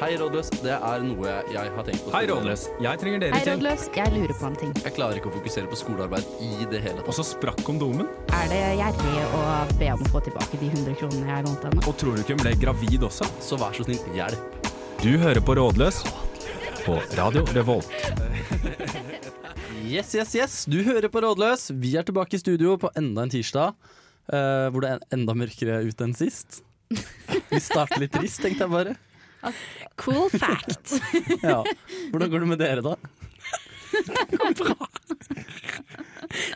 Hei, Rådløs. Det er noe jeg har tenkt på. Hei, Rådløs. Jeg trenger dere Hei, til. rådløs. Jeg lurer på en ting. Jeg klarer ikke å fokusere på skolearbeid i det hele Og så sprakk kondomen. Er det gjerrig å be om å få tilbake de 100 kronene jeg lånte henne? Og tror du ikke hun ble gravid også? Så vær så snill, hjelp. Du hører på Rådløs på Radio Revolt. Yes, yes, yes. Du hører på Rådløs. Vi er tilbake i studio på enda en tirsdag. eh, hvor det er enda mørkere ute enn sist. Vi starter litt trist, tenkte jeg bare. Cool fact. Ja. Hvordan går det med dere, da? Det går bra.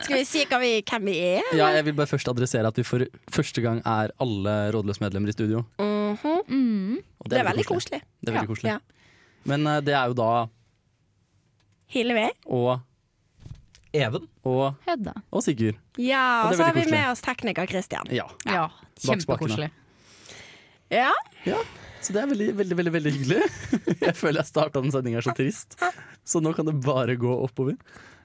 Skal vi si hva vi, hvem vi er? Ja, jeg vil bare først adressere at vi for første gang er alle rådløse medlemmer i studio. Mhm. Mm. Og Det er veldig koselig. Det er veldig koselig. Ja. Men uh, det er jo da Hillevi. og Even. og, Hedda. og Sigurd. Ja, Og og er så har vi koselig. med oss tekniker Christian. Ja. Ja, Bak Ja. kjempekoselig. Ja. Så det er veldig, veldig, veldig, veldig hyggelig. Jeg føler jeg starta den sendinga så trist, så nå kan det bare gå oppover.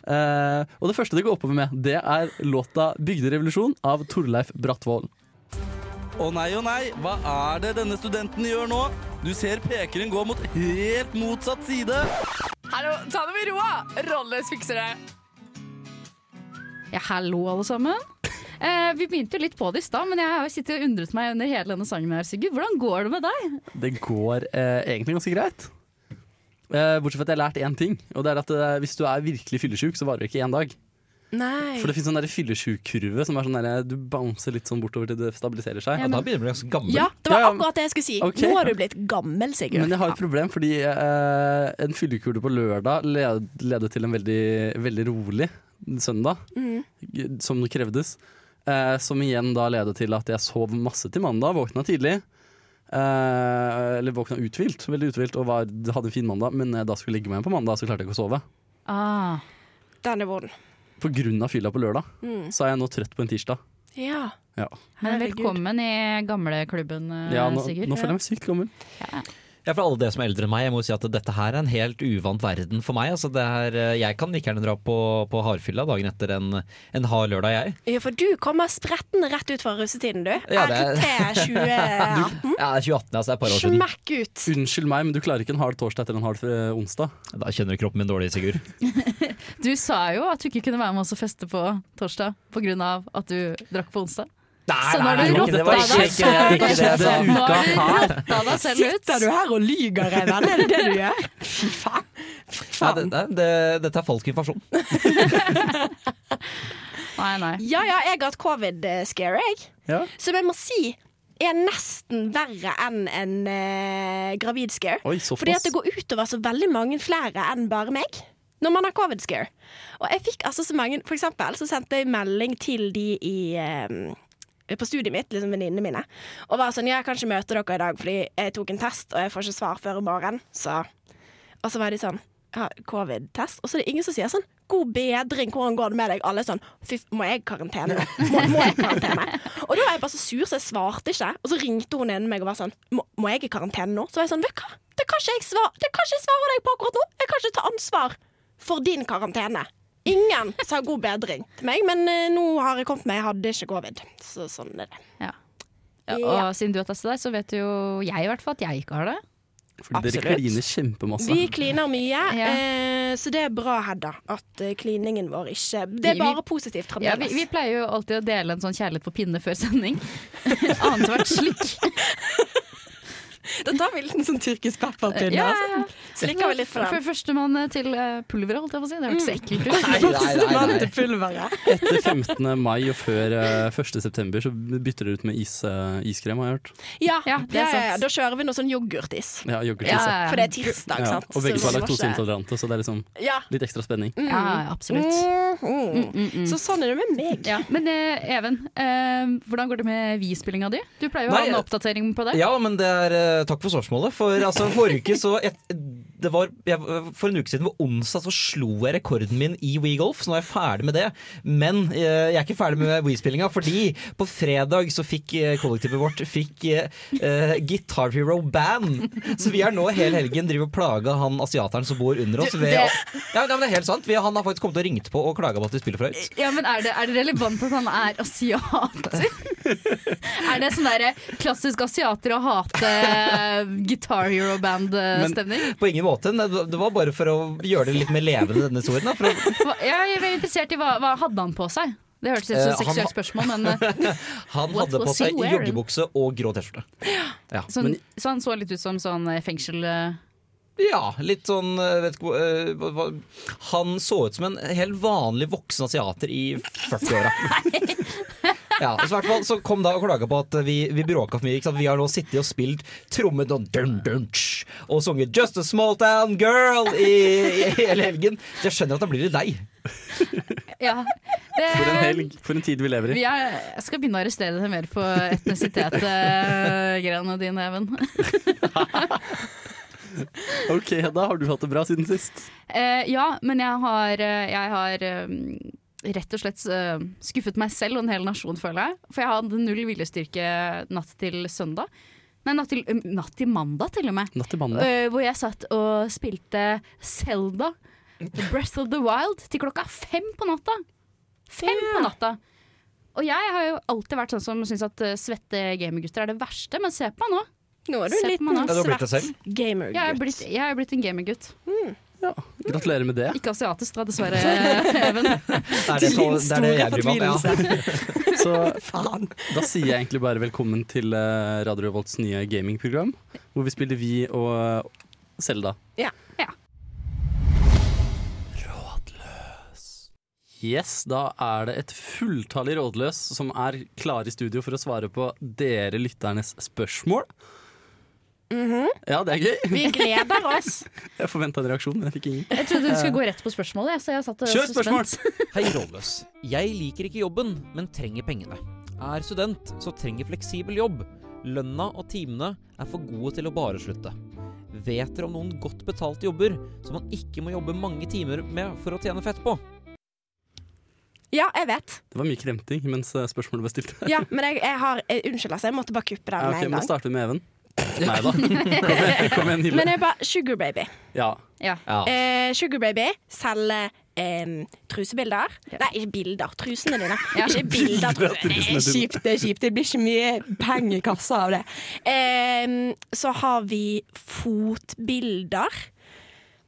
Uh, og det første det går oppover med, det er låta 'Bygderevolusjon' av Torleif Brattvold. Å nei, å nei, hva er det denne studenten gjør nå? Du ser pekeren gå mot helt motsatt side. Hallo, ta det med ro! Rolles fikser det. Ja, hallo, alle sammen. Eh, vi begynte jo litt på det i stad, men jeg har jo sittet og undret meg under hele denne sangen. her, Sigurd. Hvordan går det med deg? Det går eh, egentlig ganske greit. Eh, bortsett fra at jeg har lært én ting, og det er at eh, hvis du er virkelig fyllesyk, så varer det ikke én dag. Nei. For det finnes sånn der fyllesjuk-kurve som er sånn der, du bouncer litt sånn bortover til det stabiliserer seg. Ja, da begynner du å bli ganske gammel. Ja, det var Ja, ja. akkurat det jeg skulle si. Okay. Nå har du blitt gammel, Sigurd. Men jeg har et problem, fordi eh, en fyllekule på lørdag led, ledet til en veldig, veldig rolig søndag, Mm. som det krevdes. Eh, som igjen da ledet til at jeg sov masse til mandag, våkna tidlig. Eh, eller våkna uthvilt, veldig uthvilt, og var, hadde en fin mandag. Men da skulle jeg legge meg igjen på mandag, så klarte jeg ikke å sove. Ah, Den er vond. På grunn av fylla på lørdag. Mm. Så er jeg nå trøtt på en tirsdag. Ja. Ja, men velkommen i gamleklubben, eh, ja nå, Sigurd. nå føler jeg meg sykt gammel. Ja, for alle dere som er eldre enn meg, jeg må si at dette her er en helt uvant verden for meg. Altså, det er, eh, jeg kan like gjerne dra på, på hardfylla dagen etter en, en hard lørdag, jeg. ja, for du kommer spretten rett ut fra russetiden, du. Ja, det RT 2018. Ja, er 2018, altså. Det er et par år siden. Smekk ut. Unnskyld meg, men du klarer ikke en hard torsdag etter en hard eh, onsdag. Da kjenner kroppen min dårlig, Sigurd. Du sa jo at du ikke kunne være med oss og feste på torsdag pga. at du drakk på onsdag. Så nei, har du det var rotta ikke- ikke- ikke det- selv ut. Sitter du her og lyger, Even? Er det det du gjør? Fy faen. Fy Nei, det, det, det, dette er falsk informasjon. Nei, nei. Ja, ja, jeg har hatt covid-scare, jeg. Ja. Som jeg må si er nesten verre enn en uh, gravid-scare. Fordi at det går utover så veldig mange flere enn bare meg. Når man har covid-scare. Og jeg fikk altså så mange For eksempel så sendte jeg melding til de i eh, på studiet mitt, liksom venninnene mine, og var sånn Ja, jeg kan ikke møte dere i dag fordi jeg tok en test, og jeg får ikke svar før i morgen. Så Og så var de sånn ja, Covid-test. Og så er det ingen som sier sånn God bedring, hvordan går det med deg? Alle er sånn Fy, må jeg karantene? Må, må jeg karantene? Og da var jeg bare så sur, så jeg svarte ikke. Og så ringte hun inn meg og var sånn Må, må jeg i karantene nå? Så var jeg sånn Vet du hva? Det kan ikke jeg svare, det kan ikke jeg svare deg på akkurat nå. Jeg kan ikke ta ansvar for din karantene. Ingen sa god bedring til meg, men eh, nå har jeg kommet meg. Jeg hadde ikke covid. Så sånn er det. Ja. Ja, og siden du har testet deg, så vet jo jeg i hvert fall at jeg ikke har det. Fordi dere Absolutt. kliner kjempemasse. Vi kliner mye, Ja. eh, så det er bra, Hedda, at eh, kliningen vår ikke Det er bare vi- positivt Ja, vi, vi pleier jo alltid å dele en sånn kjærlighet på pinne før sending. Annethvert slikk. Da tar vi en sånn tyrkisk pepperpinne. Ja, altså. ja, ja. Slikker vi litt på For den. Førstemann til eh, pulveret, holdt jeg på å si. Det hørtes så ekkelt ut. Nei, nei, nei, til pulveret. Etter 15. mai og før eh, 1. september så bytter dere ut med is, eh, iskrem, har jeg hørt. Ja, Ja, det er ja, ja, ja. sant. Da kjører vi noe sånn yoghurtis. Ja, yoghurtis. Ja, ja, ja. For det er tirsdag, Ja, sant? og begge Så to er laktoseintolerante, så det er liksom Ja. litt ekstra spenning. Ja, absolutt. Mm, mm. Så sånn er det med meg. Ja, men eh, Even, eh, hvordan går det med Vi-spillinga di? Du pleier jo å ha en oppdatering på det. Ja, men det er eh, Takk for spørsmålet. For altså, forrige uke så et, var, jeg, For en uke siden på onsdag så slo jeg rekorden min i WeGolf, så nå er jeg ferdig med det. Men eh, jeg er ikke ferdig med Wii-spillinga, fordi på fredag så fikk eh, kollektivet vårt fikk eh, Guitar Hero Band. Så vi er nå hele helgen driver og plaga han asiateren som bor under oss. Ved, Det- ja, men det er helt sant. Vi, han har faktisk kommet og ringt på og klaga på at vi spiller for høyt. Ja, men er det, er det relevant at han er asiater? er det sånn der klassisk asiater å hate Guitar Hero Band-stemning? På ingen måte. Nei, Det det var bare for å gjøre det litt mer levende, denne historien. Da, å, Jeg er interessert i hva, hva hadde han på seg? Det hørtes ut som Eh, et seksuelt spørsmål, men eh, han hadde på seg joggebukse og grå T-skjorte. Ja. sånn, så han så litt ut som sånn eh, fengsel... eh, Ja, litt sånn eh, vet ikke, eh, hva- Han så ut som en helt vanlig voksen asiater i 40-åra. Ja, så, hvert fall, så kom da og klaga på at vi, vi bråka for mye. Ikke sant? Vi har nå sittet og spilt trommet og, dun, dun, tsch, og sunget 'Just a small town girl' i, i hele helgen. Så jeg skjønner at da blir det deg. Ja. Det, For en helg. For en tid vi lever i. Vi er, jeg skal begynne å arrestere deg mer på etnisitet-greiene dine, Even. Ok, da har du hatt det bra siden sist. Eh, ja, men jeg har, eh, jeg har eh, rett og slett eh, skuffet meg selv og en hel nasjon, føler jeg. For jeg hadde null viljestyrke natt til søndag. Nei, natt til, eh, natt til mandag, til og med. Natt til mandag. Uh, hvor jeg satt og spilte Zelda, The Breath of the Wild, til klokka fem på natta. Fem på natta. Og jeg har jo alltid vært sånn som syns at svette gamergutter er det verste, men se på meg nå. Nå er du Se en liten har svett gamergutt. Jeg er blitt, jeg er blitt en gamergutt. Ja, gratulerer med det. Ikke asiatisk, da, dessverre, Even. Det er det, så, det, er det jeg bryr meg om. Ja. Så da sier jeg egentlig bare velkommen til eh, Radio Revolts nye gamingprogram, hvor vi spiller Vi og Selda. Ja. Ja. Rådløs. Yes, da er det et fulltallig rådløs som er klar i studio for å svare på dere lytternes spørsmål. Ja, det er gøy. Vi gleder oss. Jeg forventa en reaksjon, men jeg fikk ingen. Jeg trodde du skulle gå rett på spørsmålet. jeg, Så jeg satt Kjør spørsmål! Hei, rådløs. Jeg liker ikke jobben, men trenger pengene. Er student, så trenger fleksibel jobb. Lønna og timene er for gode til å bare slutte. Vet dere om noen godt betalte jobber som man ikke må jobbe mange timer med for å tjene fett på? Ja, jeg vet. Det var mye kremting mens eh, spørsmålet ble stilt. Ja, men jeg, jeg har eh, Unnskyld, altså. Jeg måtte bare kuppe den Ja, med ok, en men Da starter vi med Even. Nei da. Kom igjen, Hilde. Men jeg bare Sugar Baby. Ja. Ja. Eh, Sugar Baby selger eh, trusebilder. Nei, ikke bilder. Trusene dine. Ja. Ikke bilder. Trusene. Det er kjipt, det er kjipt. Det blir ikke mye penger i kassa av det. Eh, så har vi fotbilder.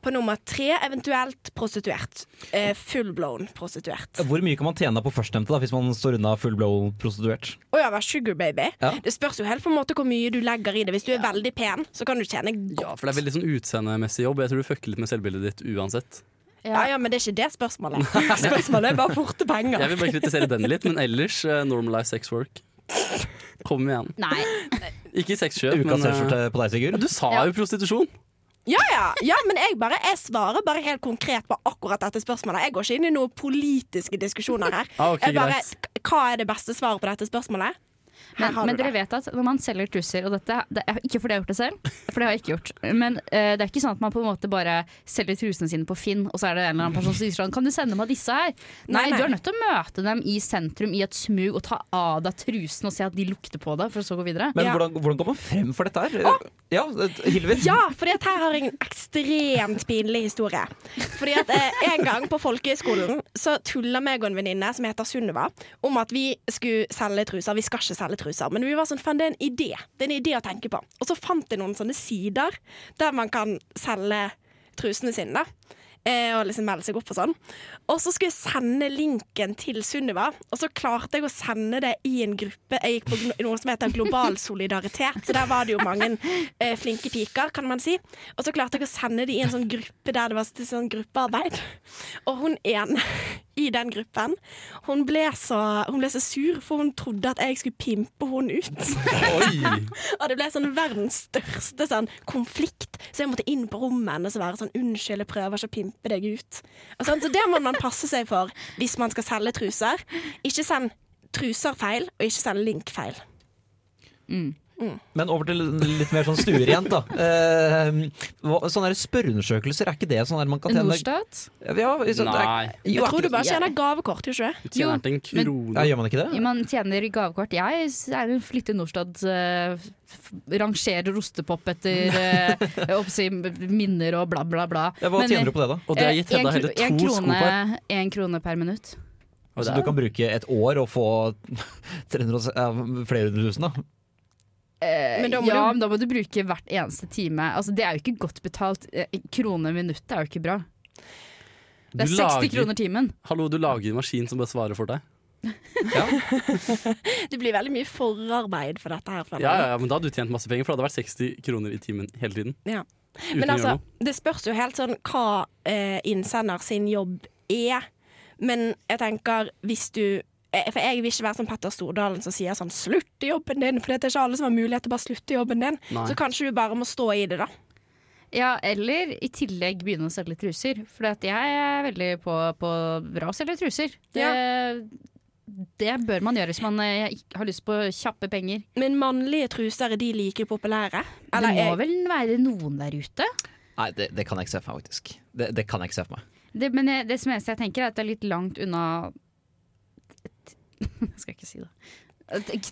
På nummer tre eventuelt prostituert. Eh, Full-blown prostituert. Hvor mye kan man tjene på førstnevnte da, hvis man står unna fullblown prostituert? Å ja, være sugar baby. Ja. Det spørs jo helt på en måte hvor mye du legger i det. Hvis du er veldig pen, så kan du tjene godt. ja, for det er veldig sånn utseendemessig jobb. Jeg tror du fucker litt med selvbildet ditt uansett. Ja, ja, men det er ikke det spørsmålet. Spørsmålet er bare forte penger. Jeg vil bare kritisere den litt, men ellers uh, normalize sex work. Kom igjen. Nei. Ikke sexkjøp, men Ukas eh, på deg, Sigurd? Du sa Ja. jo prostitusjon! Ja, ja, ja, men jeg, bare, jeg svarer bare helt konkret på akkurat dette spørsmålet. Jeg går ikke inn i noen politiske diskusjoner her. Ah, okay, jeg bare, greit. hva er det beste svaret på dette spørsmålet? Men, men dere vet at når man selger truser, og dette det er ikke fordi jeg har gjort det selv, for det har jeg ikke gjort, men uh, det er ikke sånn at man på en måte bare selger trusene sine på Finn, og så er det en eller annen person som sier sånn Kan du sende meg disse her? Nei, Nei, nei. du er nødt til å møte dem i sentrum i et smug og ta av deg trusen og se at de lukter på deg, for å så gå videre. Men Ja. hvordan, hvordan går man frem for dette her? Ja, Hilvi? Ja, for her har jeg en ekstremt pinlig historie. Fordi at eh, En gang på folkehøyskolen så tulla meg og en venninne som heter Sunniva, om at vi skulle selge truser. Vi skal ikke selge truser, men vi var sånn, fan, det er en idé. Det er en idé å tenke på. Og så fant jeg noen sånne sider der man kan selge trusene sine. da. Eh, og liksom melde seg opp og sånn. Og så skulle jeg sende linken til Sunniva, og så klarte jeg å sende det i en gruppe. Jeg gikk på noe som heter Global solidaritet, så der var det jo mange eh, flinke piker, kan man si. Og så klarte jeg å sende det i en sånn gruppe der det var sånn gruppearbeid. Og hun ene i den gruppen, hun ble, så, hun ble så sur, for hun trodde at jeg skulle pimpe hun ut. Og det ble sånn verdens største sånn, konflikt. Så jeg måtte inn på rommet hennes og være sånn 'Unnskyld, jeg prøver ikke å pimpe deg ut'. Og sånn, så det må man passe seg for hvis man skal selge truser. Ikke send truser feil, og ikke send link feil. Men over til litt mer sånn stuerent, da. Eh, sånne der spørreundersøkelser, er ikke det sånn der man kan tjene Norstat? Ja, sånn, er- Nei, Jo, Jeg tror du bare tjener gavekort, gjør ikke det? du tjener til en men- krone. Ja, gjør man ikke det? Man tjener gavekort. Jeg er en flittig Norstat. Uh, rangerer ostepop etter si, minner og bla, bla, bla. Ja, hva Men, tjener du på det, da? Og det har gitt Hedda hele to en to sko krone, på. En krone per minutt. Så du kan bruke et år og få 300, og flere hundre tusen, da? Eh, Men da må ja, du- men da må du bruke hvert eneste time. Altså, det er jo ikke godt betalt. Eh, krone minuttet er jo ikke bra. Det er lager... 60 lager- kroner timen. Hallo, du lager en maskin som bare svarer for deg. Det blir veldig mye forarbeid for dette her. Ja, ja, ja, men Da hadde du tjent masse penger, for det hadde vært 60 kroner i timen hele tiden. Ja. Men altså, det spørs jo helt sånn hva eh, innsender sin jobb er. Men jeg tenker, hvis du For jeg vil ikke være som Petter Stordalen som sier sånn 'slutt i jobben din', for det er ikke alle som har mulighet til å bare slutte i jobben din. Nei. Så kanskje du bare må stå i det, da. Ja, eller i tillegg begynne å selge truser. For jeg er veldig på, på bra å selge truser. Det, det bør man gjøre hvis man eh, har lyst på kjappe penger. Men mannlige truser, er de like populære? det må jeg- vel være noen der ute? Nei, det, det kan jeg ikke se for meg, faktisk. Det, det kan jeg ikke se for meg. Det, men jeg, det som eneste jeg tenker, er at det er litt langt unna Jeg skal ikke si det.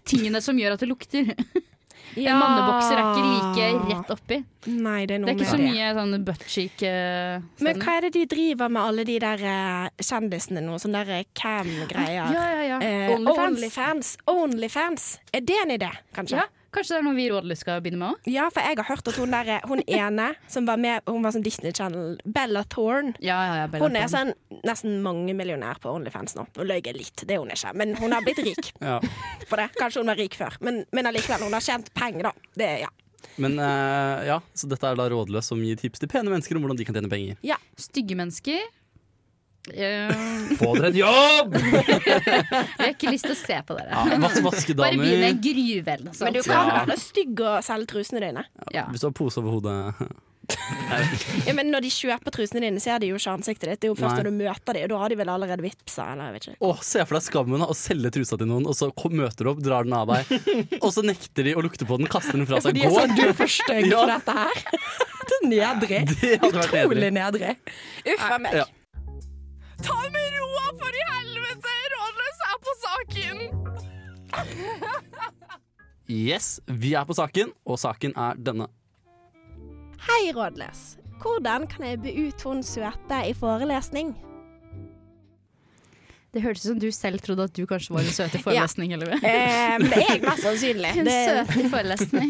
Tingene som gjør at det lukter. Ja. En mannebokser er ikke like rett oppi. Nei, det er Det er ikke så det. mye sånn buttcheek. Uh, Men hva er det de driver med alle de der eh, kjendisene nå? Sånne der cam-greier. ja, ja. Eh, Onlyfans. Onlyfans. Onlyfans. Er det en idé, kanskje? Ja, kanskje det er noe vi rådløst skal begynne med òg? Ja, for jeg har hørt at hun der, hun ene som var med Hun var sånn Disney Channel, Bella Thorne. Ja, ja, ja, Bella Hun er sånn nesten mangemillionær på Onlyfans nå. Nå løy jeg litt, det er hun ikke, men hun har blitt rik Ja. på det. Kanskje hun var rik før, men, men allikevel, hun har tjent penger, da. Det, ja. Men uh, ja, så dette er da Rådløs som gir tips til pene mennesker om hvordan de kan tjene penger. Stygge mennesker. Eh, Få dere en jobb! jeg har ikke lyst til å se på dere. Ja, Bare begynn med en gruve eller noe Men du kan Ja. være stygg og selge trusene dine. Ja. Hvis du har pose over hodet. Ja, men når de kjøper trusene dine, ser de jo ikke ansiktet ditt. Det er jo først Nei. når du møter dem, og da har de vel allerede vippsa. Åh, Se for deg skammen av å selge trusa til noen, og så møter du opp, drar den av deg, og så nekter de å lukte på den, kaster den fra seg, går. sånn, du er for stygg for dette her. Det er nedrig. Utrolig nedrig. Uff a meg. Ja. Ta det med roa, for i helvete! Rådløs er på saken! Yes, vi er på saken, og saken er denne. Hei, rådløs. Hvordan kan jeg beut hun søte i forelesning? Det hørtes ut som du selv trodde at du kanskje var en søt i forelesning. Eller? Eh, det er jeg mest sannsynlig. En Det, søt i forelesning.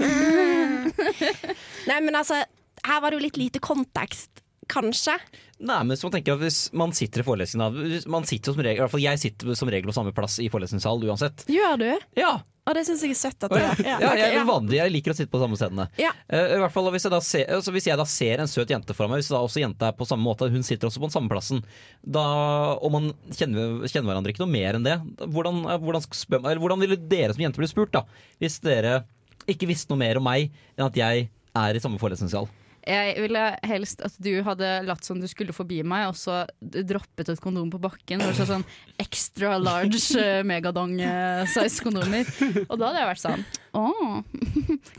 nei, men altså, her var det jo litt lite kontekst, kanskje. Nei, men så man tenker at Hvis man sitter i forelesningen Man sitter som regel, i hvert fall Jeg sitter som regel på samme plass i forelesningssal uansett. Gjør du? Ja, Og det syns jeg er søtt at det er. ja. ja, okay, jeg er vanlig, jeg liker å sitte på samme stedene. Ja. Uh, I hvert fall hvis jeg, ser, altså hvis jeg da ser en søt jente foran meg, hvis da også jenta er på samme måte, hun sitter også på den samme plassen, da, og man kjenner, kjenner hverandre ikke noe mer enn det, da- hvordan, eh, hvordan, spør, eller hvordan ville dere som jenter bli spurt, da? Hvis dere ikke visste noe mer om meg enn at jeg er i samme forelesningssal? Jeg ville helst at du hadde latt som du skulle forbi meg, og så droppet et kondom på bakken. Og så sånn extra large eh, megadong-size kondomer. Og da hadde jeg vært sånn Å,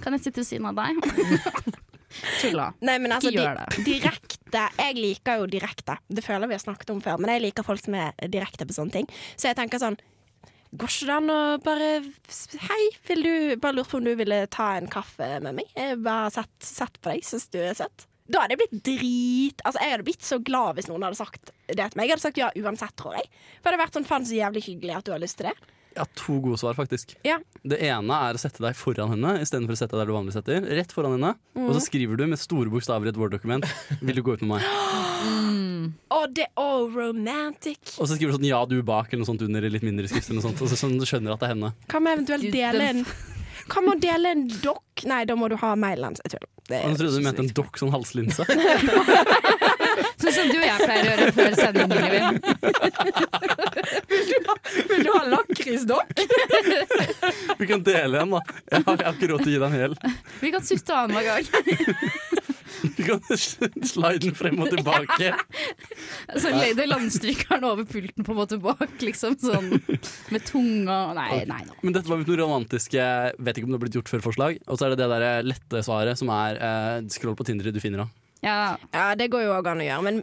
kan jeg sitte ved siden av deg? Tulla. Nei, men altså, Ikke gjør det. direkte Jeg liker jo direkte. Det føler vi har snakket om før, men jeg liker folk som er direkte på sånne ting. Så jeg tenker sånn Går ikke det an å bare Hei, vil du Bare lurt på om du ville ta en kaffe med meg? Jeg bare sett, sett på deg, syns du er søt. Da hadde jeg blitt drit Altså, jeg hadde blitt så glad hvis noen hadde sagt det til meg. Jeg hadde sagt ja uansett, tror jeg. For det hadde vært sånn faen så jævlig hyggelig at du har lyst til det. Jeg har to gode svar, faktisk. Ja. Det ene er å sette deg foran henne istedenfor å sette deg der du vanligvis setter. Rett foran henne, og så skriver du med store bokstaver i et Word-dokument 'Vil du gå ut med meg?' Åh, det Å, romantic. Og så skriver du sånn 'Ja, du bak' eller noe sånt under i litt mindre skrift. Eller noe sånt, og så, sånn du skjønner at det er henne. Kan med eventuelt dele en en Kan man dele en dokk? Nei, da må du ha mailen. Jeg tuller. Det er Og jeg trodde du mente en dokk, sånn halslinse. Som du og jeg pleier å gjøre før sending. Livet. Vil du ha lakrisdokk? Vi kan dele en, da. Jeg har, jeg har ikke råd til å gi deg en hel. Vi kan sutte annenhver gang. Du kan slide den frem og tilbake. Så leder landstrykeren over pulten på en måte bak, liksom sånn med tunga Nei, nei, nå. Men dette var mitt romantiske Vet ikke om det har blitt gjort før forslag. Og så er det det der lette svaret som er eh, scroll på Tinder, du finner da. Ja, Ja, det går jo òg an å gjøre, men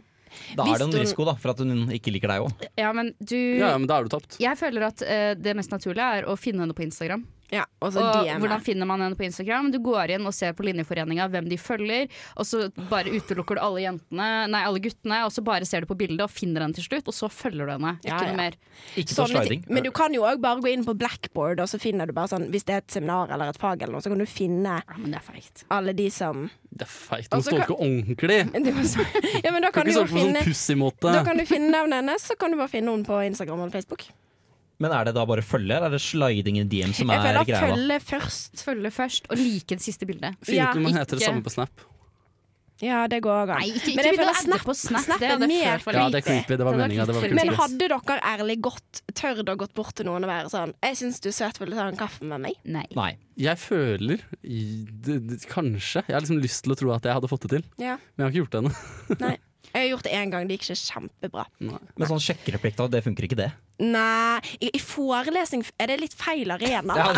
Da er det en risiko da, for at hun ikke liker deg òg. ja, men du Ja, ja, men da er du tapt. Jeg føler at uh, det mest naturlige er å finne henne på Instagram. Ja, og så Og DM. hvordan finner man henne på Instagram? Du går inn og ser på Linjeforeninga hvem de følger, og så bare utelukker du alle jentene Nei, alle guttene, og så bare ser du på bildet og finner henne til slutt, og så følger du henne. Ikke Ja, ja. noe mer. Ikke ta sliding. Men du kan jo òg bare gå inn på Blackboard, og så finner du bare sånn Hvis det er et seminar eller et fag, eller noe, så kan du finne Ja, men det er alle de som Det er feigt. Du må ikke ordentlig. De Ja, men da Kan kan du jo sånn finne. Da kan du finne navnet hennes, så kan du bare finne henne på Instagram eller Facebook. Men er det da bare følge, eller er det sliding in DM som Jeg er føler greia? følge først. Følge først, og like det siste bildet. Fint Ja, om man ikke- heter det samme på Snap. Ja, det går òg an. Nei, ikke, Men ikke jeg føler snap, på Snap. Snap det er mer for lite Ja, det er creepy. Det var Det meninga. Men hadde dere ærlig gått tørt å gått bort til noen og være sånn 'Jeg syns du er søt, vil du ta en kaffe med meg?' Nei. Nei. Jeg føler det, det, Kanskje. Jeg har liksom lyst til å tro at jeg hadde fått det til, Ja. men jeg har ikke gjort det ennå. Nei. Jeg har gjort det én gang, det gikk ikke kjempebra. Men sånn sjekkereplikk, da, det funker ikke det? Nei, i, i forelesning er det litt feil arena. Ja.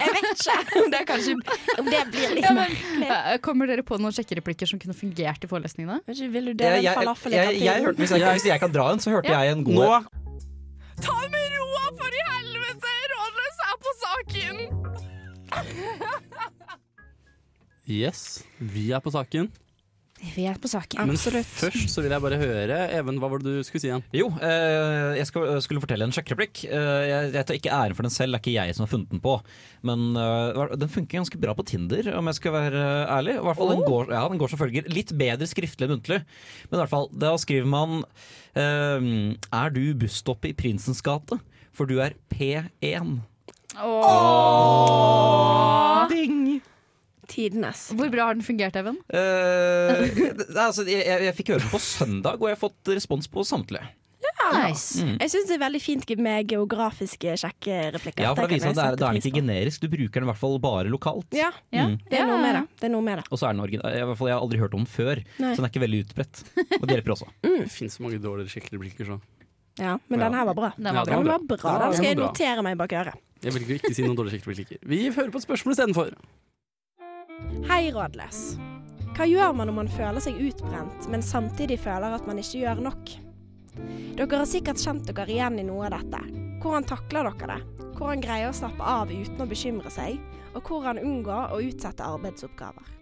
jeg vet ikke om det kanskje Om det blir litt merkelig. Eh, Kommer dere på noen sjekkereplikker som kunne fungert i forelesningene? Vil du det? Jeg, jeg, jeg, jeg, hørte, hvis, jeg, hvis jeg kan dra en, så hørte jeg en god Nå Ta det med roa, for i helvete! Rådløs er på saken! Yes, vi er på saken. Vi er på saken. Men først så vil jeg bare høre Even, hva var det du skulle si igjen? Jo, eh, jeg skal, skulle fortelle en sjekkereplikk. Eh, jeg, jeg tar ikke æren for den selv, det er ikke jeg som har funnet den på. Men eh, den funker ganske bra på Tinder, om jeg skal være ærlig. I hvert fall den, går, ja, den går som følger. Litt bedre skriftlig enn muntlig. Men i hvert fall, da skriver man eh, Er du busstoppet i Prinsens gate? For du er P1. Ding! Tidenes. Hvor bra har den fungert, Even? Uh, altså, jeg, jeg, jeg fikk høre den på søndag, og jeg har fått respons på samtlige. Nice. Jeg syns det er veldig fint med geografiske sjekkereplikker. Ja, for det viser at det er, det er ikke generisk, du bruker den i hvert fall bare lokalt. Ja, Ja. Mm. det er noe med det. det, er noe med det. Og så er den original, i Jeg har aldri hørt om den før, Nei. så den er ikke veldig utbredt. Og det hjelper også. Det finnes så mange dårlige sjekkereplikker, så Ja, men Ja. den her var bra. Den var ja, bra. Den var bra. Ja, Den skal jeg notere meg bak øret. jeg velger ikke si noen dårlige sjekkereplikker. Vi hører på et spørsmål istedenfor. Hei, rådløs. Hva gjør man når man føler seg utbrent, men samtidig føler at man ikke gjør nok? Dere har sikkert kjent dere igjen i noe av dette. Hvordan takler dere det? Hvordan greier å slappe av uten å bekymre seg? Og hvordan unngå å utsette arbeidsoppgaver?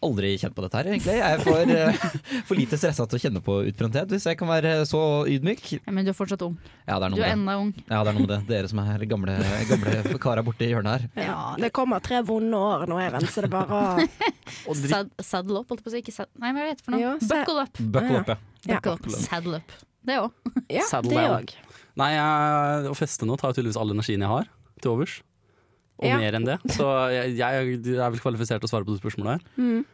Aldri kjent på dette her, egentlig. Jeg er for, eh, for lite stressa til å kjenne på utbrenthet, hvis jeg kan være så ydmyk. Ja, men du er fortsatt ung. Ja, det er Du er ennå ung. Ja, det er noe med det. Dere som er gamle, gamle karer borti hjørnet her. Ja, det kommer tre vonde år nå, Even, så det er bare å Sad, saddle up, holdt jeg på å si. Ikke sad Nei, hva er det for noe? Jo, Buckle up. Buckle up, ja. Ja. Buckle up. Saddle up. Det òg. Ja, det òg. nei, å feste nå tar jo tydeligvis all energien jeg har til overs. Og Ja. mer enn det. Så jeg, jeg er vel kvalifisert til å svare på det spørsmålet her. Mm.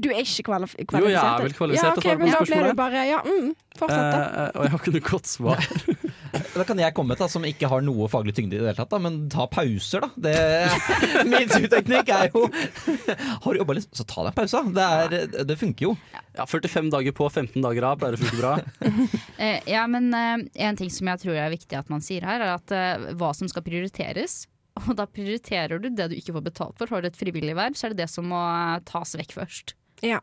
Du er ikke kvalif kvalifisert? Jo, jeg er vel kvalifisert ja, til å svare på men det Da ble spørsmålet. du bare Ja, mm, fortsett, da. Eh, og jeg har ikke noe godt svar. Da kan jeg komme da, som ikke har noe faglig tyngde i det hele tatt, da, men ta pauser, da. Det, min superteknikk er jo Har du jobba litt, så ta deg en pause. Det, er, det funker jo. Ja, 45 dager på, 15 dager av pleier å funke bra. Eh, ja, men eh, en ting som jeg tror er viktig at man sier her, er at eh, hva som skal prioriteres. Og da prioriterer du det du ikke får betalt for. Har du et frivillig verv, så er det det som må eh, tas vekk først. Ja.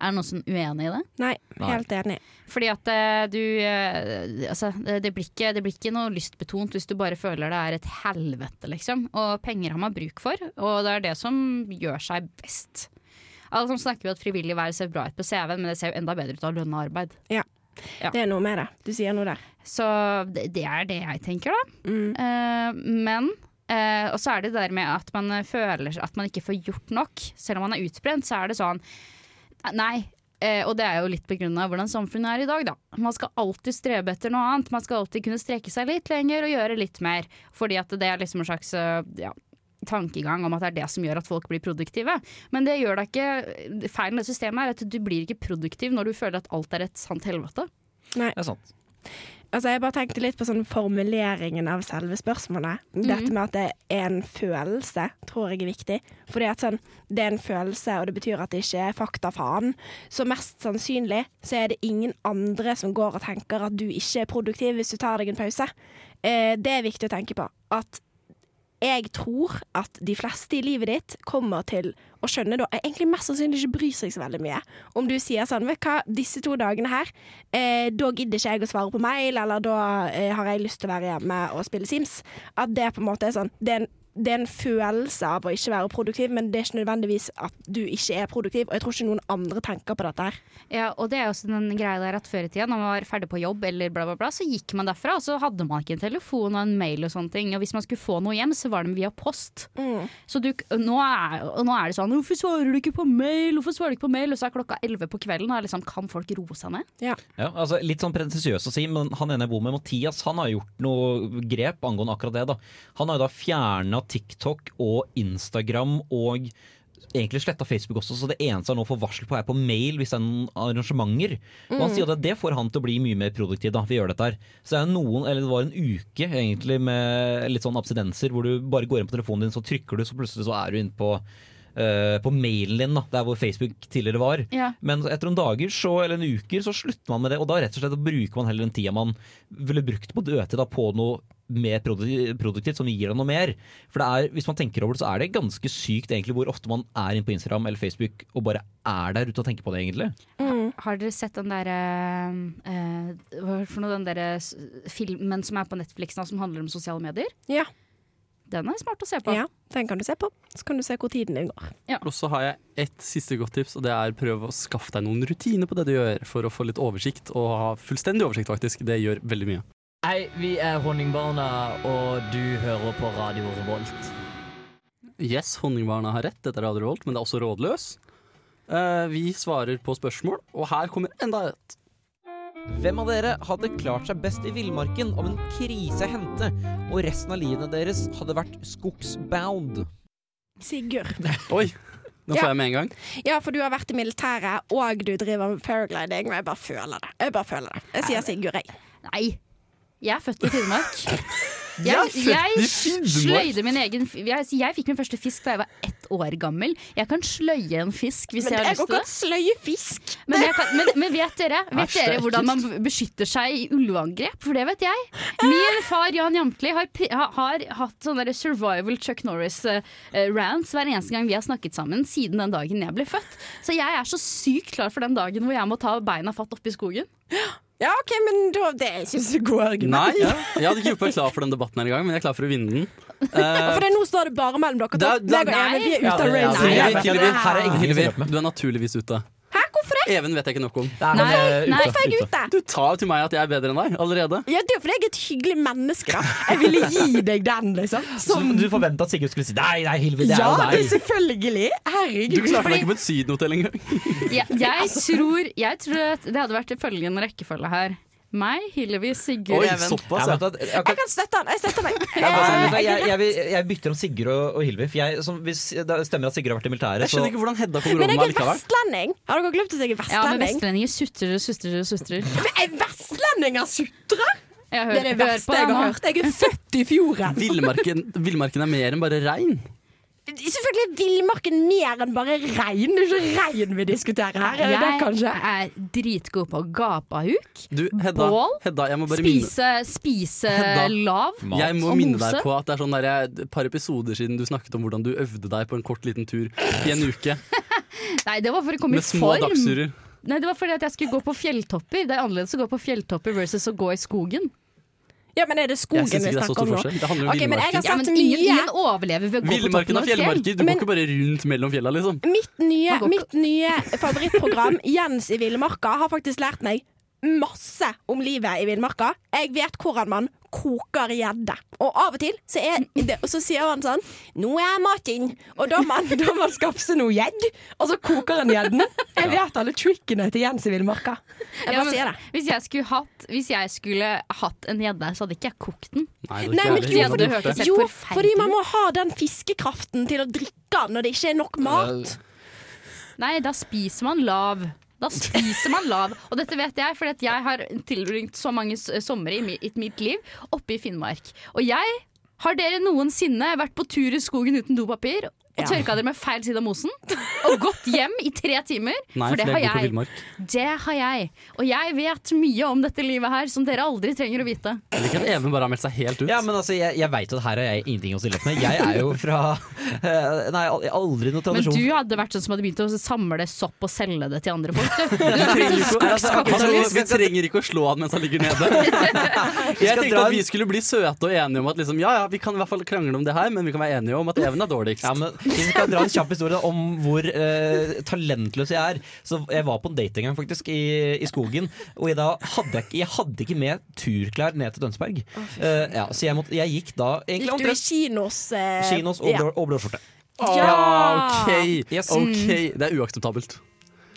Er det noen som er uenig i det? Nei, helt enig. Fordi at eh, du eh, Altså, det, blir ikke, det blir ikke noe lystbetont hvis du bare føler det er et helvete, liksom. Og penger har man bruk for, og det er det som gjør seg best. Altså, som snakker vi at frivillig verv ser bra ut på CV-en, men det ser jo enda bedre ut av lønna arbeid. Ja. Det er noe med det. Du sier noe der. Så det, det er det jeg tenker, da. Mm. Uh, men eh, Og så er det det der med at man føler at man ikke får gjort nok. Selv om man er utbrent, så er det sånn Nei. Eh, og det er jo litt av hvordan samfunnet er i dag, da. Man skal alltid strebe etter noe annet. Man skal alltid kunne streke seg litt lenger og gjøre litt mer. Fordi at det er liksom en slags eh, ja, tankegang om at det er det som gjør at folk blir produktive. Men det gjør deg ikke Feilen med systemet er at du blir ikke produktiv når du føler at alt er et sant helvete. Nei. Det er sant. Altså, jeg bare tenkte litt på sånn formuleringen av selve spørsmålet. Dette med at det er en følelse, tror jeg er viktig. Fordi at sånn, det er en følelse, og det betyr at det ikke er fakta faen. Så mest sannsynlig så er det ingen andre som går og tenker at du ikke er produktiv hvis du tar deg en pause. Eh, det er viktig å tenke på. At jeg tror at de fleste i livet ditt kommer til å skjønne da egentlig mest sannsynlig ikke bryr seg så veldig mye. Om du sier sånn Vet hva, disse to dagene her, eh, da gidder ikke jeg å svare på mail, eller da eh, har jeg lyst til å være hjemme og spille Sims. At det på en måte er sånn Det er en, det er en følelse av å ikke være produktiv, men det er ikke nødvendigvis at du ikke er produktiv. Og jeg tror ikke noen andre tenker på dette her. Ja, og det er også den greia der at Før i tida, når man var ferdig på jobb, eller bla bla bla, så gikk man derfra, og så hadde man ikke en telefon og en mail og sånne ting. Og hvis man skulle få noe hjem, så var det via post. Så du, nå, er, nå er det sånn 'Hvorfor svarer du ikke på mail?' Hvorfor svarer du ikke på mail? Og så er klokka elleve på kvelden, og liksom, kan folk roe seg ned? Ja, altså Litt sånn pretensiøst å si, men han ene jeg bor med, Mathias, han har gjort noe grep angående akkurat det. da. Han har jo da fjerna TikTok og Instagram og egentlig sletta Facebook også, så det eneste han nå får varsel på, er på mail hvis det er noen arrangementer. Og han sier at det får han til å bli mye mer produktiv da vi gjør dette her. Så det noen, eller det var en uke egentlig med litt sånn abstinenser hvor du bare går inn på telefonen din, så trykker du, så plutselig så er du inne på Uh, på mailen din, da, der hvor Facebook tidligere var. Ja. Men etter noen dager så, eller en uker så slutter man med det, og da rett og slett bruker man heller den tida man ville brukt på dødtid da, på noe mer produktivt som gir deg noe mer. For det er, hvis man tenker over det, så er det ganske sykt egentlig hvor ofte man er inne på Instagram eller Facebook og bare er der ute og tenker på det, egentlig. Har dere sett den derre eh, Hva er for noe, den derre filmen som er på Netflix nå, som handler om sosiale medier? Ja. Den er smart å se på. ja, den kan du se på. Så kan du se hvor tiden din går. Og så har jeg ett siste godt tips, og det er prøv å skaffe deg noen rutiner på det du gjør, for å få litt oversikt, og ha fullstendig oversikt, faktisk. Det gjør veldig mye. Hei, vi er Honningbarna, og du hører på Radio Revolt. Yes, Honningbarna har rett, dette er Radio Revolt, men det er også rådløs. Eh, vi svarer på spørsmål, og her kommer enda et. Hvem av dere hadde klart seg best i villmarken om en krise hendte, og resten av livet deres hadde vært skogsbound? Sigurd. Oi, nå Ja. får jeg med en gang. Ja, for du har vært i militæret, og du driver med paragliding, og jeg bare føler det. Jeg bare føler det. Jeg sier Sigurd, jeg. Nei. Jeg er født i Finnmark. Jeg Jeg, sløyde min egen jeg, jeg fikk min første fisk da jeg var ett år gammel. Jeg kan sløye en fisk hvis Men jeg har lyst til det. sløye fisk. Men, kan, men, men vet dere, vet er dere hvordan man beskytter seg i ulveangrep? For det vet jeg. Min far Jan Jamtli har, har hatt sånne survival Chuck Norris-rants hver eneste gang vi har snakket sammen siden den dagen jeg ble født. Så jeg er så sykt klar for den dagen hvor jeg må ta beina fatt oppi i skogen. Ja, OK, men da, det er ikke så god argument. Nei, jeg hadde ikke gjort meg klar for den debatten engang, men jeg er klar for å vinne den. Uh, For nå står det bare mellom dere Da, da, Even, vi er ute av nei, er hjelper meg. du er naturligvis ute. Hvorfor det? Even vet jeg ikke nok om. Nei, Nei, Hvorfor er jeg ute? Du tar jo til meg at jeg er bedre enn deg allerede. Ja, Det er jo fordi jeg er et hyggelig menneske, da. Jeg ville gi deg den, liksom. Så du forventa at Sigurd skulle si nei, nei, Hilvi, det er Ja, jo det deg. selvfølgelig. Herregud. Du klarte deg ikke på et sydenhotell engang. Jeg, jeg, tror, jeg tror at det hadde vært følgende rekkefølge her. Meg, Hillevi, Sigurd, Even. men, jeg, Jeg kan, støtte han. Jeg støtter meg. jeg, jeg, jeg, bytter om Sigurd og, og Hilvi. For jeg, som, hvis det stemmer at Sigurd har vært i militæret, Jeg skjønner ikke hvordan Hedda kommer Men over jeg meg er likevel. vestlending. Har dere glemt at jeg er Ja, men vestlending? vestlendinger sutrer og sutrer og sutrer. Er vestlendinger sutre? Det er det verste jeg har hørt. Jeg er født i fjorden. Villmarken, villmarken er mer enn bare regn. Selvfølgelig vil villmarken mer enn bare regn. Det er ikke regn vi diskuterer her. Jeg det kanskje? er dritgod på gapahuk. Du, Hedda, Bål? Hedda jeg må bare Spise, spise Hedda. lav. Jeg må minne deg på at det er sånn der, et par episoder siden du snakket om hvordan du øvde deg på en kort liten tur i en uke Nei, det var for å komme med små form. dagsturer. Nei, det var fordi at jeg skulle gå på fjelltopper. Det er annerledes å gå på fjelltopper versus å gå i skogen. Ja, men er det skogen vi er snakker om nå? Det handler om Ok, men villmarken. Ja, men ingen, ingen overlever ved å gå Villmarken og fjellmarker. Du Men- går ikke bare rundt mellom fjella, liksom. Mitt nye, mitt nye favorittprogram, Jens i villmarka, har faktisk lært meg masse om livet i villmarka. Jeg vet hvordan man koker gjedde. Og av og til så, er det, og så sier han sånn 'Nå er maten', og da må man, man skaffe seg noe gjedd. Og så koker han gjedden. Jeg vet alle trickene til Jens i villmarka. Jeg Ja, men. Hvis jeg hatt, hvis jeg skulle hatt en gjedde, så hadde ikke jeg kokt den. Nei, det Nei, men jo, fordi- Jo, fordi man må ha den fiskekraften til å drikke den når det ikke er nok mat. Nei, da spiser man lav. Da spiser man lav. Og dette vet jeg, fordi jeg har tilbringt så mange somre i mitt liv oppe i Finnmark. Og jeg har dere noensinne vært på tur i skogen uten dopapir og tørka dere med feil side av mosen? Og gått hjem i tre timer? Nei, for det har jeg. Det har jeg. Og jeg vet mye om dette livet her som dere aldri trenger å vite. Jeg liker at Even bare har meldt seg helt ut. Ja, men altså, jeg, jeg veit at her har jeg ingenting å stille opp med. Jeg er jo fra eh, Nei, al- aldri noe Men du hadde vært sånn som hadde begynt å samle sopp og selge det til andre folk. Du. Du altså, skogskapitalist. vi trenger ikke å slå han mens han ligger nede. Jeg tenkte at vi skulle bli søte og enige om at liksom, ja, ja, vi kan i hvert fall krangle om det her, men vi kan være enige om at Even er dårligst. Ja, men Hvis vi skal dra en kjapp historie om hvor uh, talentløs jeg er. Så Jeg var på en date en gang faktisk i, i skogen, og jeg, da hadde jeg, jeg hadde ikke med turklær ned til Dønsberg. Uh, ja, så jeg, måtte, jeg gikk da egentlig Gikk du i kinos? Uh, kinos og ja. blå- og blåskjorte. Ja! OK, Yes. ok, det er uakseptabelt.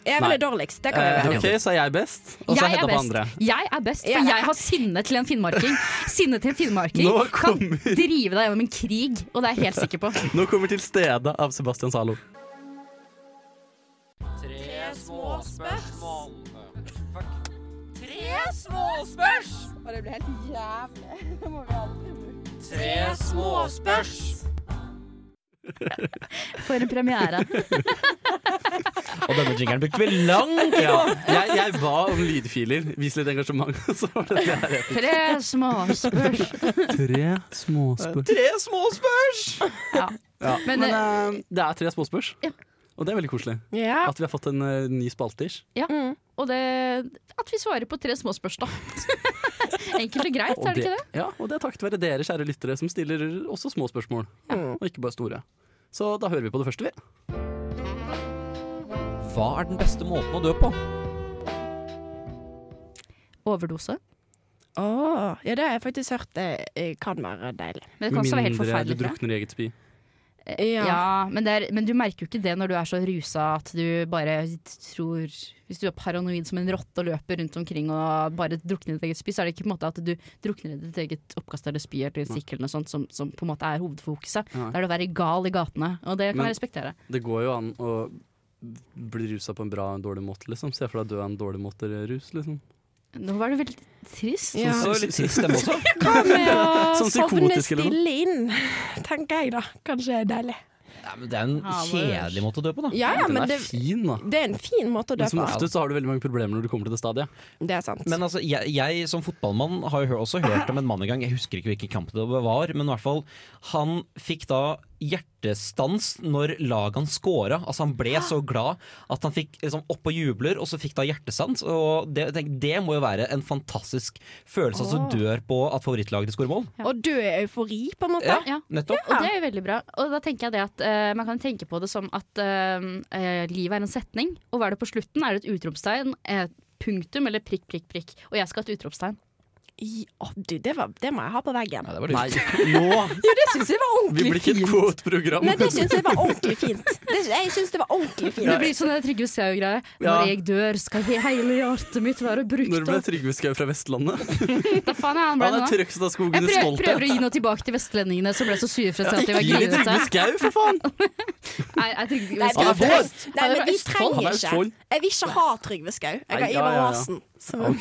Jeg er er dårligst, det kan vi Eh, være enige om. ok, Så er jeg best, og så Jeg er Hedda på best. andre. Jeg er best, for jeg har sinne til en finnmarking. Sinne til en finnmarking Nå kan kommer- drive deg gjennom en krig, og det er jeg helt sikker på. Nå kommer til stedet av Sebastian Zalo. Tre småspørsmål. Tre småspørs! Og det blir helt jævlig. Det må vi aldri bruke. Tre småspørs. For en premiere. Og denne jingeren brukte vi langt Ja, jeg, jeg ba om lydfiler. Vis litt engasjement. Så var det det her. Tre småspørs. Tre småspørs. Tre småspørs! Ja. Ja. Men, Men, uh, det er tre småspørs, Ja. og det er veldig koselig. Ja. At vi har fått en uh, ny spalter. Og det at vi svarer på tre småspørs da. Enkelt og greit, Og er det ikke det? Ja, og det er takket være dere, kjære lyttere, som stiller også små spørsmål. Og ikke bare store. Så da hører vi på det første, vi. Hva er den beste måten å dø på? Overdose. Åh, ja, det har jeg faktisk hørt det eh, kan være deilig. Men det kan også være helt Mindre du forferdelig. tror jeg. drukner i eget spy. Ja. Ja, men, er, men du merker jo ikke det når du er så rusa at du bare tror Hvis du er paranoid som en rotte og løper rundt omkring og bare drukner i ditt eget spy, så er det ikke på en måte at du drukner i ditt eget oppkast eller spy eller sikkel eller sånt som, som på en måte er hovedfokuset. Ja. Det er det å være gal i gatene, og det kan Men- jeg respektere. Det går jo an å bli rusa på en bra og en dårlig måte, liksom. Se for deg at du er en dårlig måte rus, liksom. Nå var det veldig trist. Ja. Så litt trist dem også. Hva med å Sånn sovne stille inn, tenker jeg da. Kanskje er deilig. Ja, men det er en kjedelig måte å dø på, da. Ja, ja, Den men er det, fin, da. det er en fin måte å dø Men som ofte oftest så har du veldig mange problemer når du kommer til det stadiet. Det er sant. Men altså, jeg, jeg som fotballmann har jo også hørt om en mann i gang, jeg husker ikke hvilken kamp det var, men i hvert fall Han fikk da hjertestans når lagene scora. Altså Han ble så glad at han fikk liksom opp og jubler, og så fikk da hjertestans. Og det, tenk, det må jo være en fantastisk følelse at du dør på at favorittlaget ditt scorer mål. Og dø i eufori, på en måte. Ja, Ja. nettopp. Og det er jo veldig bra. Og da tenker jeg det at uh, Man kan tenke på det som at uh, eh, livet er en setning, og hva er det på slutten? Er det et utropstegn, punktum eller prikk, prikk, prikk? Og jeg skal ha et utropstegn. I, å, du, det, var, det må jeg ha på veggen. Ja, det var Nei, nå! Jo, det syns jeg var Vi blir ikke et fint. quote-program. Nei, det syns jeg var ordentlig fint. Det, jeg synes det var ordentlig Det blir sånn Trygve Skau-greie. Ja. Når jeg dør, skal hele hjertet mitt være brukt Når ble opp. Trygve Skau fra Vestlandet? Da faen er han ble Han er nå. Jeg prøver, prøver å gi noe tilbake til vestlendingene som ble så sure for at de var Gi litt Trygve. Skau, for faen! Nei, jeg Trygve Nei, Skau Han er vår. Nei, men vi trenger er ikke. Jeg vil ikke ha Trygve Skau. Jeg har ja, Ivar ja, ja. Aasen. Så-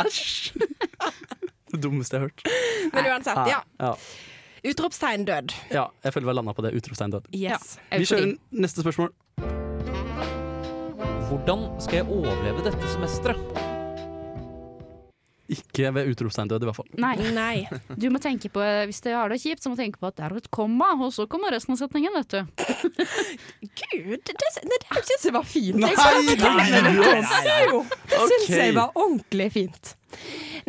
Æsj! Det dummeste jeg har hørt. Men uansett, ja. ja. Utropstegn død. ja jeg føler vi har landa på det. Utropstegn død. Yes. Vi kjører neste spørsmål. Hvordan skal jeg overleve dette semesteret? Ikke ved utropstegn død, i hvert fall. Nei, Nei. du må tenke på Hvis du har det kjipt, så må du tenke på at det er et komma, og så kommer resten av setningen, vet du. Gud, det, det, det syns jeg var fint. Nei, nei, nei, fortelle det syns jeg var ordentlig fint.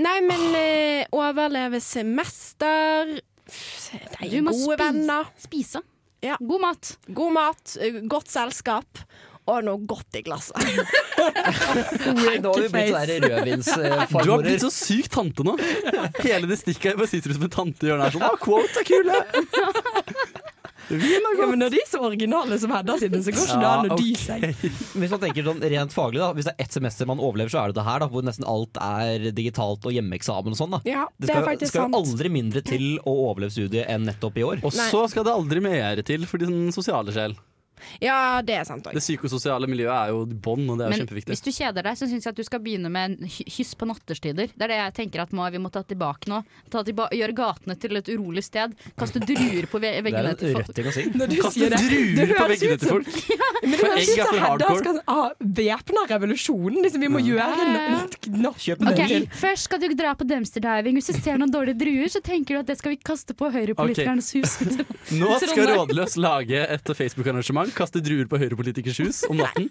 Nei, men eh, overleve semester Det er Gode venner, Spise. Ja. God mat. god mat, eh, godt selskap og noe godt i glasset. Nei, nå har vi blitt sånne Du har blitt så sykt tante nå. Hele det stikket her bare sitter du som en tante i hjørnet her sånn. Ah, quote er kule! Ja, men når de er så originale som Hedda sine, så går ikke det an å dy seg. Hvis man tenker sånn rent faglig da Hvis det er ett semester man overlever, så er det det her, da hvor nesten alt er digitalt og hjemmeeksamen og sånn. da Ja, Det det er skal, det skal jo aldri mindre til å overleve studiet enn nettopp i år. Og så skal det aldri mer til for din sosiale sjel. Ja, det er sant òg. Det psykososiale miljøet er jo bånd, og det er jo Men kjempeviktig. hvis du kjeder deg, så syns jeg at du skal begynne med en hy- hyss på natterstider. Det er det jeg tenker at må, vi må ta tilbake nå. Ta tilba gjøre gatene til et urolig sted. Kaste druer på veggene til folk. Det er en rødt ting å si. Når du Kaste sier det, druer det på veggene til folk. Men det For høres egg ut er som for Hedda hardcore. skal ah, væpna revolusjonen. Liksom, vi må gjøre noe. Kjøp Okay. en. Først skal du dra på dumpster diving. Hvis du ser noen dårlige druer, så tenker du at det skal vi kaste på høyrepolitikernes hus. Nå skal Rådløs lage et Facebook-arrangement. Kaste druer på høyrepolitikers hus om natten.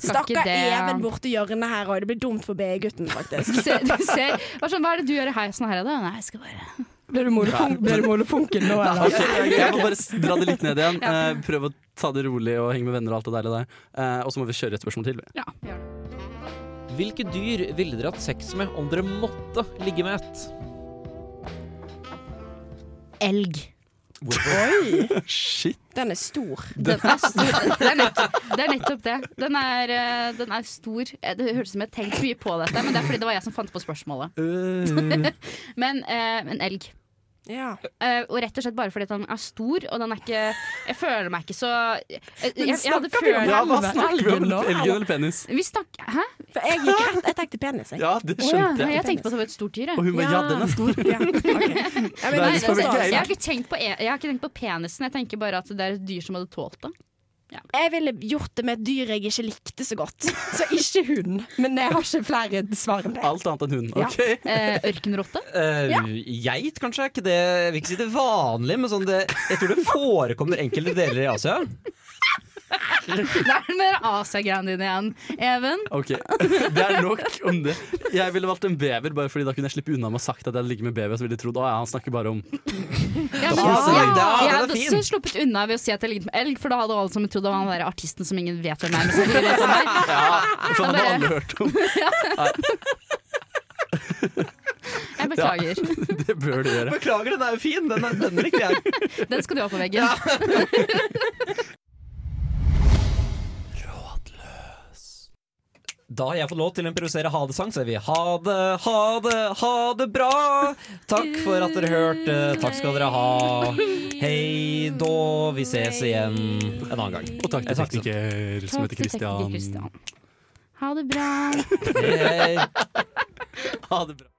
Stakkar. Even borti hjørnet her òg. Det blir dumt for BI-gutten, faktisk. Se, du ser, hva, sånn, hva er det du gjør i heisen her? Da? Nei, jeg skal bare Blir du ble nå, eller? Okay, jeg må bare dra det litt ned igjen. Uh, Prøve å ta det rolig og henge med venner og alt det deilige der. Uh, Og så må vi kjøre et spørsmål til. Ja, gjør det. Hvilke dyr ville dere hatt sex med om dere måtte ligge med et? Elg. Oi, Shit. den er stor. Den er stor. Det er, det er nettopp det. Den er, eh, den er stor. Eh, Det høres ut som jeg har tenkt mye på dette, men det er fordi det var jeg som fant på spørsmålet. Uh. Men eh, en elg. Ja. Uh, og rett og slett bare fordi at den er stor, og den er ikke Jeg føler meg ikke så Jeg, jeg, jeg, jeg hadde snakker vi om følt Ja, hva Elgen snakker vi om? nå? Elgen eller penis? Vi snakker Hæ? For jeg gikk rett Jeg tenkte penis, jeg. Ja, det Å ja, jeg. jeg tenkte på at det var et stort dyr. jeg. Og hun bare ja, den er stor. Ja, okay. jeg, mener, Nei, ikke jeg, har ikke tenkt på, e- jeg har ikke tenkt på penisen, jeg tenker bare at det er et dyr som hadde tålt det. Jeg ville gjort det med et dyr jeg ikke likte så godt. Så ikke hund. Men jeg har ikke flere svar enn det. Alt annet enn hund. Ja. Ok. Eh, ørkenrotte. Eh, Geit, kanskje? Er ikke det Jeg vil ikke si det vanlig, men sånn det, jeg tror det forekommer enkelte deler i Asia. Det er den mer Asia-greiene din igjen, Even. Ok, Det er nok om det. Jeg ville valgt en bever, bare fordi da kunne jeg slippe unna med å sagt at jeg hadde ligget med bever. Så ville de trodd å ja, han snakker bare om Ja, Ja, ja, jeg hadde også sluppet unna ved å si at jeg ligget med elg, for da hadde alle som trodd det var han der artisten som ingen vet hvem er. Men som ingen vet hvem er. Ja, for han hadde alle hørt om. Jeg beklager. Det bør du gjøre. Beklager, den er jo fin! Den, er- den liker jeg. Den skal du ha på veggen. Da har jeg fått lov til å improvisere ha det-sang, så er vi ha det, ha det, ha det bra! Takk for at dere hørte. Takk skal dere ha. Hei då. Vi ses igjen en annen gang. Og takk til tekniker som heter Christian. Ha det bra. Hei. Ha det bra.